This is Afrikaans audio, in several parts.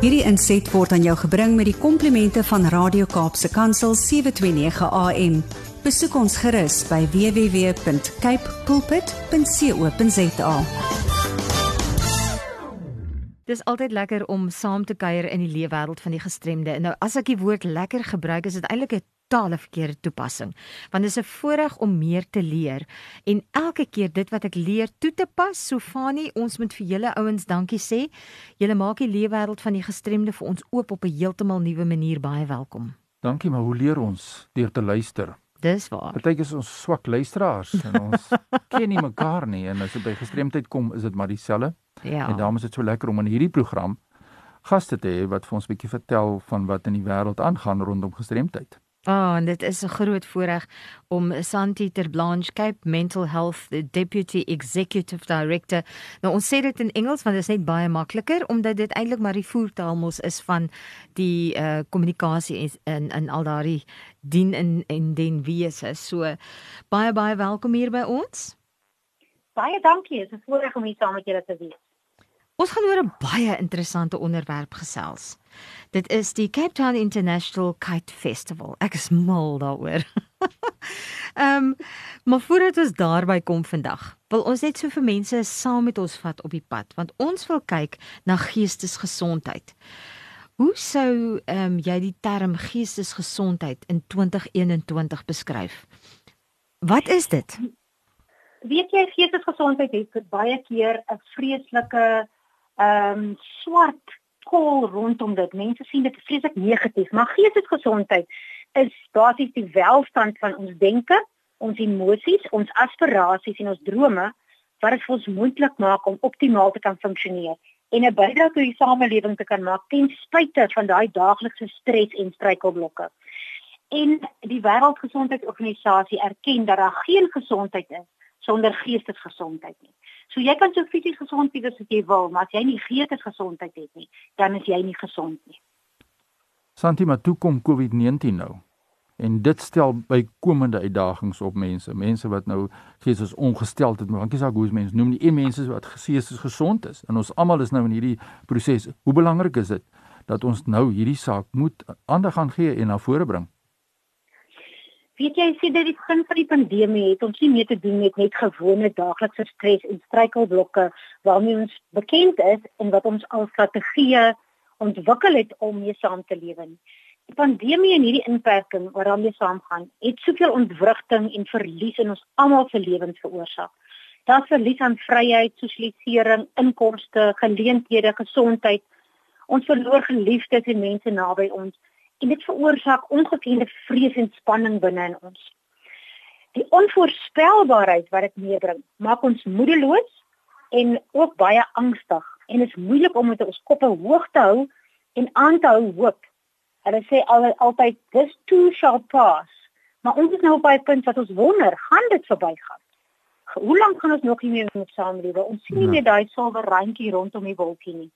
Hierdie inset word aan jou gebring met die komplimente van Radio Kaapse Kansel 729 AM. Besoek ons gerus by www.cape pulpit.co.za. Dis altyd lekker om saam te kuier in die leefwêreld van die gestremde. Nou as ek die woord lekker gebruik, is dit eintlik 'n totale verkeerde toepassing. Want dit is 'n voorreg om meer te leer en elke keer dit wat ek leer toe te pas. Sofani, ons moet vir julle ouens dankie sê. Julle maak die leefwêreld van die gestremde vir ons oop op 'n heeltemal nuwe manier. Baie welkom. Dankie, maar hoe leer ons deur te luister? Dis waar. Partykeer is ons swak luisteraars en ons ken nie mekaar nie en as dit by gestremdheid kom, is dit maar dieselfde. Ja. En daarom is dit so lekker om in hierdie program gaste te hê wat vir ons 'n bietjie vertel van wat in die wêreld aangaan rondom gestremdheid. Ah, oh, en dit is 'n groot voorreg om Santi ter Blanche Cape Mental Health Deputy Executive Director. Nou ons sê dit in Engels want dit is net baie makliker omdat dit eintlik maar die voertaal mos is van die uh kommunikasie in in al daardie dien in en den wese. So baie baie welkom hier by ons. Baie dankie. Dit is 'n voorreg om hier saam met julle te wees. Ons gaan oor 'n baie interessante onderwerp gesels. Dit is die Cape Town International Kite Festival. Ek is mal daaroor. Ehm, um, maar voordat ons daarby kom vandag, wil ons net so vir mense saam met ons vat op die pad, want ons wil kyk na geestesgesondheid. Hoe sou ehm um, jy die term geestesgesondheid in 2021 beskryf? Wat is dit? Weet jy geestesgesondheid het baie keer 'n vreeslike ehm um, swart kol rondom dit. Mense sien dit vreeslik negatief, maar geestesgesondheid is basies die welstand van ons denke, ons emosies, ons aspirasies en ons drome wat dit vir ons moontlik maak om optimaal te kan funksioneer en 'n bydrae tot die samelewing te kan maak ten spyte van daai daaglikse stres en struikelblokke. En die Wêreldgesondheidsorganisasie erken dat daar geen gesondheid is sonder geestesgesondheid nie. So jy kan so fisies gesond wees as jy wil, maar as jy nie geestesgesondheid het nie, dan is jy nie gesond nie. Santima, toe kom COVID-19 nou. En dit stel bykomende uitdagings op mense, mense wat nou geestes ongesteld het, maar dankie saak hoe is mense noem nie een mense wat geestes gesond is. En ons almal is nou in hierdie proses. Hoe belangrik is dit dat ons nou hierdie saak moet aandag gaan gee en na vore bring? Weet jy, sien dat die begin van die pandemie het ons nie meer te doen met net gewone daaglikse stres en struikelblokke waarmee ons bekend is en wat ons al strategieë ontwikkel het om mee saam te lewe. Die pandemie en hierdie inperking wat daarmee saamgaan, het soveel ontwrigting en verlies in ons almal se lewens veroorsaak. Daar's verlies aan vryheid, sosialisering, inkomste, geleenthede, gesondheid. Ons verloor geliefdes en mense naby ons en dit veroorsaak ongekende vrees en spanning binne in ons. Die onvoorspelbaarheid wat dit meebring, maak ons moedeloos en ook baie angstig en dit is moeilik om met ons koppe hoog te hou en aan te hou hoop. Hulle sê al altyd this too shall pass. Maar ons is nou op 'n punt wat ons wonder, gaan dit verbygaan? Hoe lank gaan ons nog hiermee moet saamlewe? Ons sien nie ja. meer daai silwer randjie rondom die wolkie nie.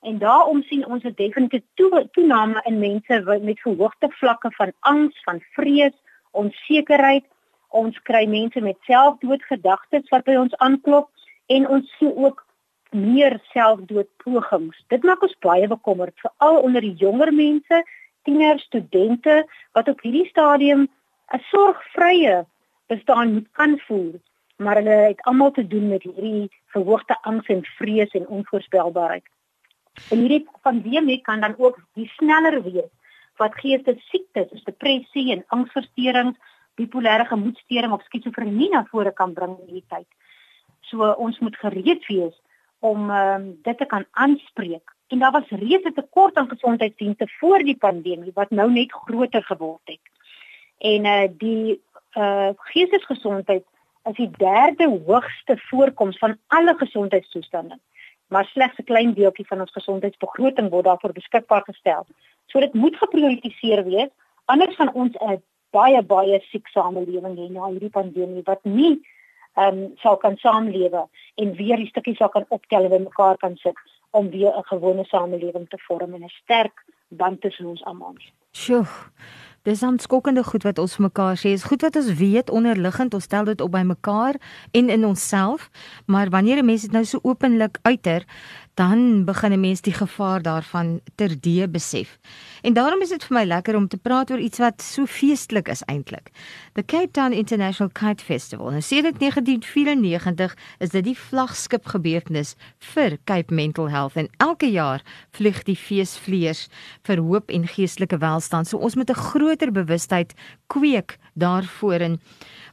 En daarom sien ons 'n definitiewe toe, toename in mense met verhoogde vlakke van angs, van vrees, onsekerheid. Ons kry mense met selfdoodgedagtes wat by ons aanklop en ons sien ook meer selfdoodpogings. Dit maak ons baie bekommerd, veral onder die jonger mense, tieners, studente wat op hierdie stadium 'n sorgvrye bestaan moet kan voer, maar hulle het almal te doen met hierdie verhoogde angs en vrees en onvoorspelbaarheid. En hierdie pandemie kan dan ook die sneller wees wat geestesiektes soos depressie en angsversteurings, bipolêre gemoedstoornis of skizofrenie na vore kan bring in hierdie tyd. So ons moet gereed wees om um, dit te kan aanspreek. En daar was reeds 'n tekort aan gesondheidsdienste voor die pandemie wat nou net groter geword het. En uh die uh geestesgesondheid is die derde hoogste voorkoms van alle gesondheidstoestande maar slegs 'n klein deeltjie van ons gesondheidsbegroting word daarvoor beskikbaar gestel. So dit moet geprioritiseer wees anders gaan ons 'n baie baie siek samelewing hê na hierdie pandemie wat nie ehm um, sal kan saamlewe en weer die stukkies sal kan optel en mekaar kan sit om weer 'n gewone samelewing te vorm en 'n sterk band tussen ons almal. Sjoe. Dis dan skokkende goed wat ons mekaar sê. Is goed wat ons weet onderliggend, ons stel dit op by mekaar en in onsself, maar wanneer 'n mens dit nou so openlik uiter, dan begin 'n mens die gevaar daarvan terdee besef. En daarom is dit vir my lekker om te praat oor iets wat so feestelik is eintlik. The Cape Town International Kite Festival. En sedert 1994 is dit die vlaggenskap gebeurtenis vir Cape Mental Health en elke jaar vlieg die feesvleiers vir hoop en geestelike welstand. So ons moet 'n groter bewustheid kweek daarvoor en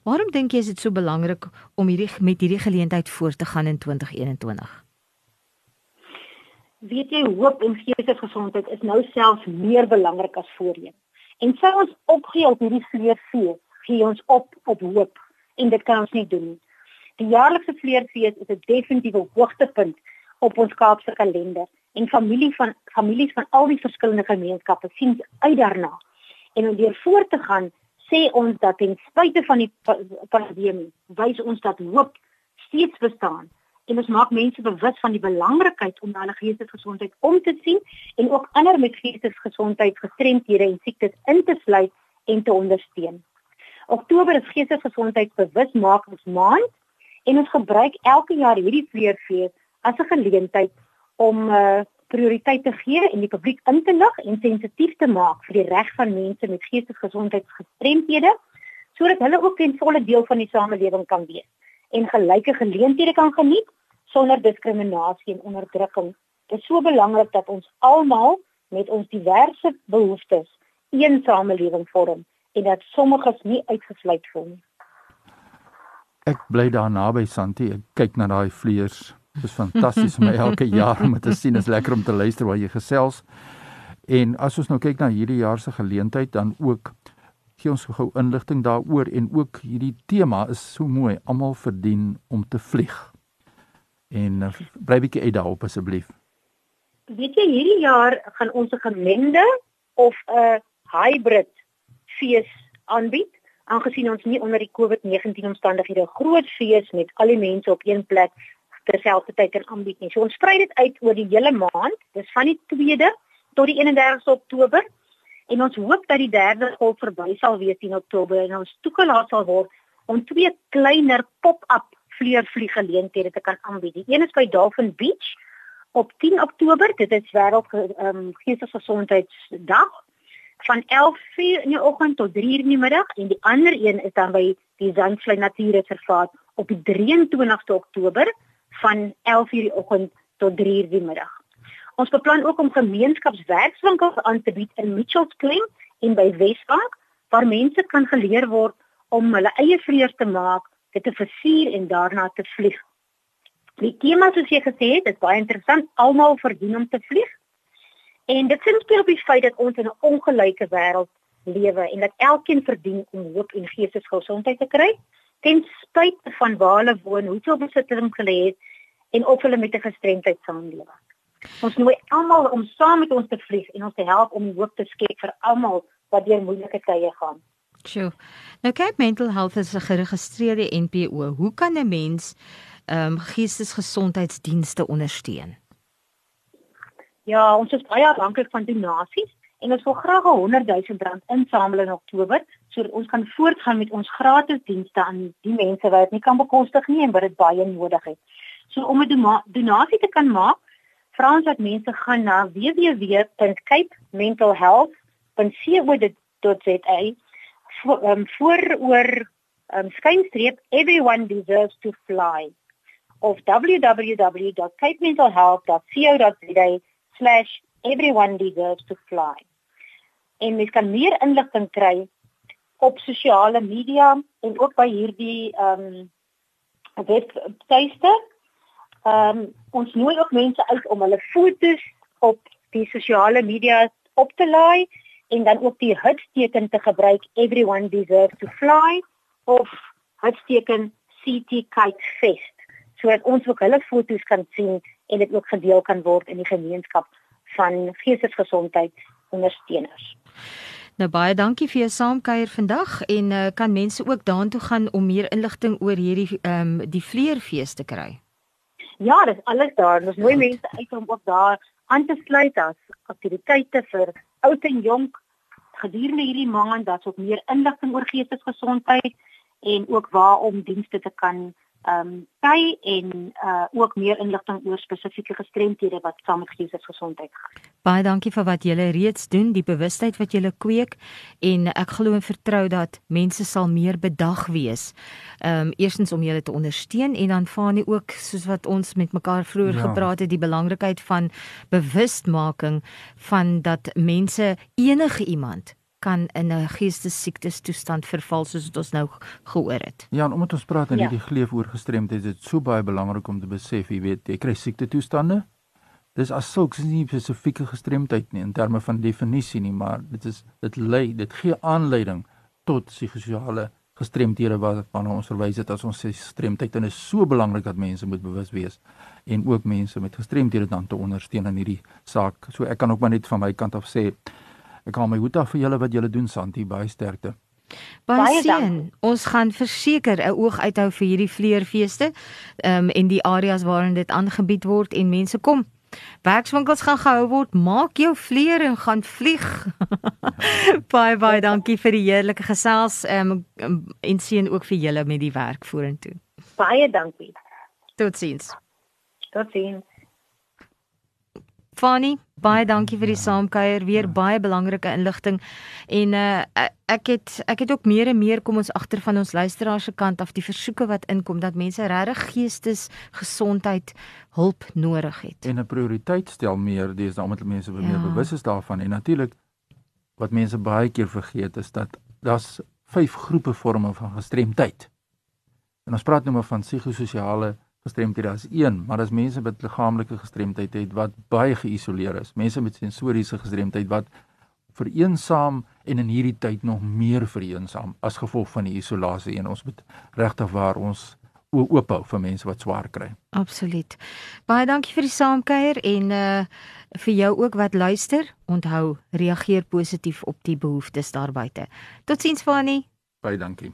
waarom dink jy is dit so belangrik om hierdie met hierdie geleentheid voort te gaan in 2021? Weet jy hoop en geestesgesondheid is nou selfs meer belangrik as voorheen. En sou ons opgee op hierdie vleerfees, gee ons op op hoop en dit kan ons nie doen nie. Die jaarlikse vleerfees is 'n definitiewe hoogtepunt op ons Kaapse kalender en familie van families van al die verskillende gemeenskappe sien uit daarna. En om weer voort te gaan, sê ons dat ten spyte van die pandemie, wys ons dat hoop steeds bestaan en ons maak mense bewus van die belangrikheid om na hulle geestesgesondheid om te sien en ook ander met geestesgesondheid gestremdhede en siektes in te sluit en te ondersteun. Oktober is geestesgesondheidsbewusmakingsmaand en ons gebruik elke jaar hierdie vleerfees as 'n geleentheid om uh, prioriteit te gee en die publiek in te lig en sensitief te maak vir die reg van mense met geestesgesondheidsgestremdhede sodat hulle ook 'n volle deel van die samelewing kan wees en gelyke geleenthede kan geniet sonder diskriminasie en onderdrukking. Dit is so belangrik dat ons almal met ons diverse behoeftes een samelewing vorm en dat sommiges nie uitgesluit voel nie. Ek bly daar naby Santi. Ek kyk na daai vleiers. Dit is fantasties om elke jaar om te sien. Dit is lekker om te luister waar jy gesels. En as ons nou kyk na hierdie jaar se geleentheid dan ook gee ons gou inligting daaroor en ook hierdie tema is so mooi. Almal verdien om te vlieg en uh, bly bietjie uit daarop asseblief. Weet jy hierdie jaar gaan ons 'n gemengde of 'n hybrid fees aanbied aangesien ons nie onder die COVID-19 omstandighede 'n groot fees met al die mense op een plek terselfdertyd kan aanbied nie. So ons sprei dit uit oor die hele maand. Dis van die 2de tot die 31ste Oktober. En ons hoop dat die derde golf verby sal wees in Oktober en ons toegelaat sal word om twee kleiner pop-up vleervlieggeleenthede te kan aanbied. Die een is by Dolphin Beach op 10 Oktober, dit is wêreld um, geestesgesondheidsdag van 11:00 in die oggend tot 3:00 in die middag en die ander een is dan by die Zandvlei Natuurreservaat op die 23ste Oktober van 11:00 die oggend tot 3:00 die middag. Ons beplan ook om gemeenskapswerkswinkels aan te bied in Mitchells Plain en by Wesbank waar mense kan geleer word om hulle eie vleer te maak dit te versier en daarna te vlieg. Die tema soos jy gesê het, is baie interessant. Almal verdien om te vlieg. En dit sien speel op die feit dat ons in 'n ongelyke wêreld lewe en dat elkeen verdien om hoop en geestesgesondheid te kry ten spyte van waar hulle woon, hoeveel besittings hulle het en of hulle met 'n gestremdheid saamleef. Ons nooi almal om saam met ons te vlieg en ons te help om hoop te skep vir almal wat deur moeilike tye gaan. Sjoe. Nou Cape Mental Health is 'n geregistreerde NPO. Hoe kan 'n mens ehm um, geestesgesondheidsdienste ondersteun? Ja, ons is baie afhanklik van donasies en ons wil graag 'n 100 000 rand insamel in Oktober sodat ons kan voortgaan met ons gratis dienste aan die mense wat dit nie kan bekostig nie en wat dit baie nodig het. So om 'n donasie te kan maak, vra ons dat mense gaan na www.capementalhealth.co.za voor, um, vooroor um, skynstreep everyone deserves to fly of www.capementalhealth.co.za everyone deserves to fly. En mens kan meer inligting kry op sosiale media en ook by hierdie ehm um, webtuiste. Ehm um, ons nooi ook mense uit om hulle fotos op die sosiale media op te laai en dan ook die hitsteken te gebruik everyone deserves to fly of hitsteken CT Kite Fest sodat ons ook hulle foto's kan sien en dit ook gedeel kan word in die gemeenskap van geestesgesondheid ondersteuners. Nou baie dankie vir jou saamkuier vandag en uh, kan mense ook daartoe gaan om meer inligting oor hierdie ehm um, die vleerfees te kry. Ja, dis alles daar. Ons nooi mense uit om ook daar aan te sluit as aktiwiteite vir oud en jonk gedurende hierdie maand dat ons meer inligting oor geestesgesondheid en ook waar om dienste te kan ehm um, kry en uh ook meer inligting oor spesifieke gestremthede wat saam met geestesgesondheid gaan. Baie dankie vir wat julle reeds doen, die bewustheid wat julle kweek en ek glo en vertrou dat mense sal meer bedag wees. Ehm um, eerstens om julle te ondersteun en dan vaar nie ook soos wat ons met mekaar vroeër ja. gepraat het die belangrikheid van bewustmaking van dat mense enige iemand kan in 'n geestesiektes toestand verval soos wat ons nou gehoor het. Ja, en omdat ons praat in ja. hierdie geleef oor gestremdheid, is dit so baie belangrik om te besef, jy weet, jy kry siekte toestande. Dis as sulks nie spesifieke gestremdheid nie in terme van definisie nie, maar dit is dit lei, dit gee aanleiding tot psigososiale gestremdhede waarna ons verwys het as ons sê gestremdheid en is so belangrik dat mense moet bewus wees en ook mense met gestremdhede dan te ondersteun in hierdie saak. So ek kan ook maar net van my kant af sê Ek haal my hoed af vir julle wat julle doen Santi, baie sterkte. Baie sien. Ons gaan verseker 'n oog uithou vir hierdie vleerfeeste. Ehm um, en die areas waarin dit aangebied word en mense kom. Werkswinkels gaan gehou word. Maak jou vleer en gaan vlieg. baie baie dankie vir die heerlike gesels. Ehm um, en sien ook vir julle met die werk vorentoe. Baie dankie. Totsiens. Totsiens. Fanny, baie dankie vir die ja. saamkuier, weer ja. baie belangrike inligting. En uh ek het ek het ook meer en meer kom ons agter van ons luisteraars se kant af die versoeke wat inkom dat mense regtig geestesgesondheid hulp nodig het. En 'n prioriteit stel meer dis omdat mense ja. meer bewus is daarvan en natuurlik wat mense baie keer vergeet is dat daar's vyf groepe vorme van gestremdheid. En ons praat nou maar van psigososiale gestremdhede as een, maar as mense met liggaamlike gestremdheid het wat baie geïsoleer is, mense met sensoriese gestremdheid wat vereensaam en in hierdie tyd nog meer vereensaam as gevolg van die isolasie en ons moet regtig waar ons oop hou vir mense wat swaar kry. Absoluut. Baie dankie vir die saamkuier en uh vir jou ook wat luister. Onthou, reageer positief op die behoeftes daar buite. Totsiens Fani. Baie dankie.